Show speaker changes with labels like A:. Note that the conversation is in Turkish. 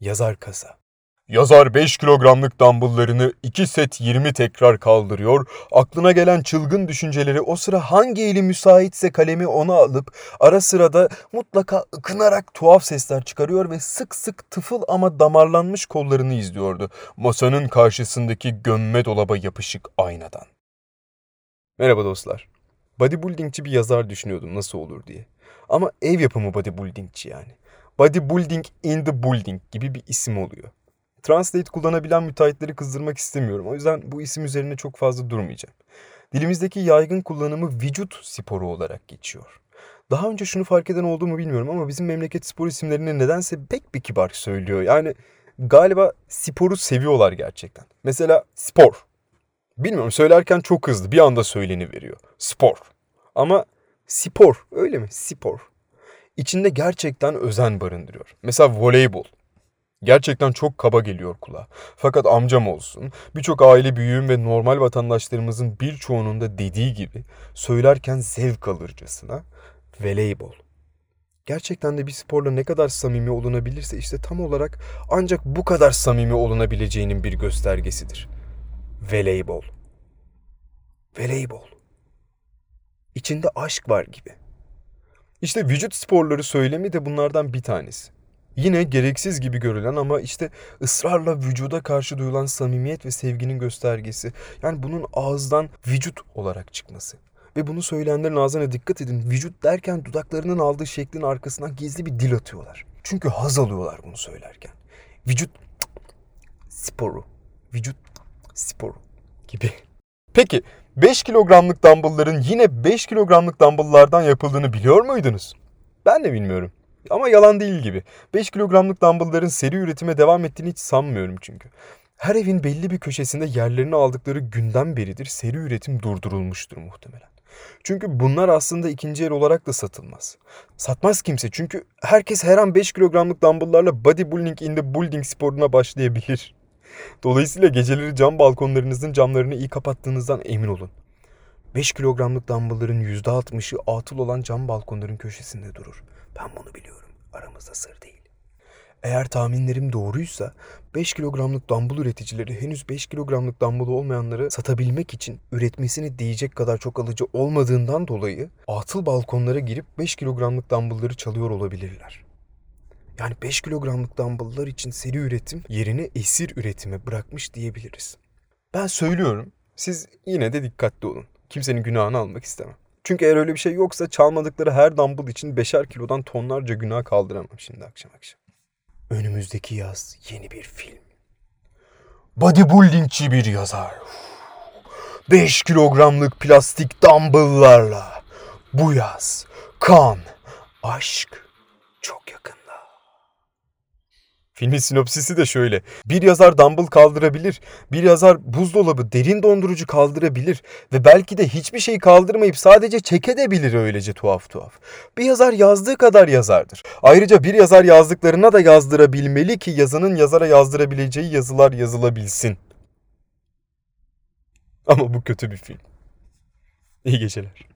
A: Yazar kasa. Yazar 5 kilogramlık dumbbelllarını 2 set 20 tekrar kaldırıyor. Aklına gelen çılgın düşünceleri o sıra hangi eli müsaitse kalemi ona alıp ara sırada mutlaka ıkınarak tuhaf sesler çıkarıyor ve sık sık tıfıl ama damarlanmış kollarını izliyordu. Masanın karşısındaki gömme dolaba yapışık aynadan. Merhaba dostlar. Bodybuildingçi bir yazar düşünüyordum nasıl olur diye. Ama ev yapımı bodybuildingçi yani. Bodybuilding in the building gibi bir isim oluyor. Translate kullanabilen müteahhitleri kızdırmak istemiyorum. O yüzden bu isim üzerine çok fazla durmayacağım. Dilimizdeki yaygın kullanımı vücut sporu olarak geçiyor. Daha önce şunu fark eden oldu mu bilmiyorum ama bizim memleket spor isimlerini nedense pek bir kibar söylüyor. Yani galiba sporu seviyorlar gerçekten. Mesela spor. Bilmiyorum söylerken çok hızlı bir anda söyleni veriyor. Spor. Ama spor öyle mi? Spor. İçinde gerçekten özen barındırıyor. Mesela voleybol. Gerçekten çok kaba geliyor kulağa. Fakat amcam olsun, birçok aile büyüğüm ve normal vatandaşlarımızın birçoğunun da dediği gibi söylerken zevk alırcasına voleybol. Gerçekten de bir sporla ne kadar samimi olunabilirse işte tam olarak ancak bu kadar samimi olunabileceğinin bir göstergesidir. Voleybol. Voleybol. İçinde aşk var gibi. İşte vücut sporları söylemi de bunlardan bir tanesi. Yine gereksiz gibi görülen ama işte ısrarla vücuda karşı duyulan samimiyet ve sevginin göstergesi. Yani bunun ağızdan vücut olarak çıkması. Ve bunu söyleyenlerin ağzına dikkat edin. Vücut derken dudaklarının aldığı şeklin arkasından gizli bir dil atıyorlar. Çünkü haz alıyorlar bunu söylerken. Vücut sporu. Vücut sporu gibi. Peki 5 kilogramlık dumbbellların yine 5 kilogramlık dumbbelllardan yapıldığını biliyor muydunuz? Ben de bilmiyorum. Ama yalan değil gibi. 5 kilogramlık dumbbellların seri üretime devam ettiğini hiç sanmıyorum çünkü. Her evin belli bir köşesinde yerlerini aldıkları günden beridir seri üretim durdurulmuştur muhtemelen. Çünkü bunlar aslında ikinci el olarak da satılmaz. Satmaz kimse çünkü herkes her an 5 kilogramlık dumbbelllarla bodybuilding in the building sporuna başlayabilir. Dolayısıyla geceleri cam balkonlarınızın camlarını iyi kapattığınızdan emin olun. 5 kilogramlık dumbbellların %60'ı atıl olan cam balkonların köşesinde durur. Ben bunu biliyorum. Aramızda sır değil. Eğer tahminlerim doğruysa 5 kilogramlık dumbbell üreticileri henüz 5 kilogramlık dumbbell olmayanları satabilmek için üretmesini diyecek kadar çok alıcı olmadığından dolayı atıl balkonlara girip 5 kilogramlık dumbbellları çalıyor olabilirler. Yani 5 kilogramlık dumbbelllar için seri üretim yerini esir üretime bırakmış diyebiliriz. Ben söylüyorum, siz yine de dikkatli olun. Kimsenin günahını almak istemem. Çünkü eğer öyle bir şey yoksa çalmadıkları her dumbbell için beşer kilodan tonlarca günah kaldıramam şimdi akşam akşam. Önümüzdeki yaz yeni bir film. Bodybuildingçi bir yazar. 5 kilogramlık plastik dumbbelllarla bu yaz kan, aşk çok yakında. Filmin sinopsisi de şöyle. Bir yazar dumbbell kaldırabilir, bir yazar buzdolabı, derin dondurucu kaldırabilir ve belki de hiçbir şey kaldırmayıp sadece çekedebilir öylece tuhaf tuhaf. Bir yazar yazdığı kadar yazardır. Ayrıca bir yazar yazdıklarına da yazdırabilmeli ki yazının yazara yazdırabileceği yazılar yazılabilsin. Ama bu kötü bir film. İyi geceler.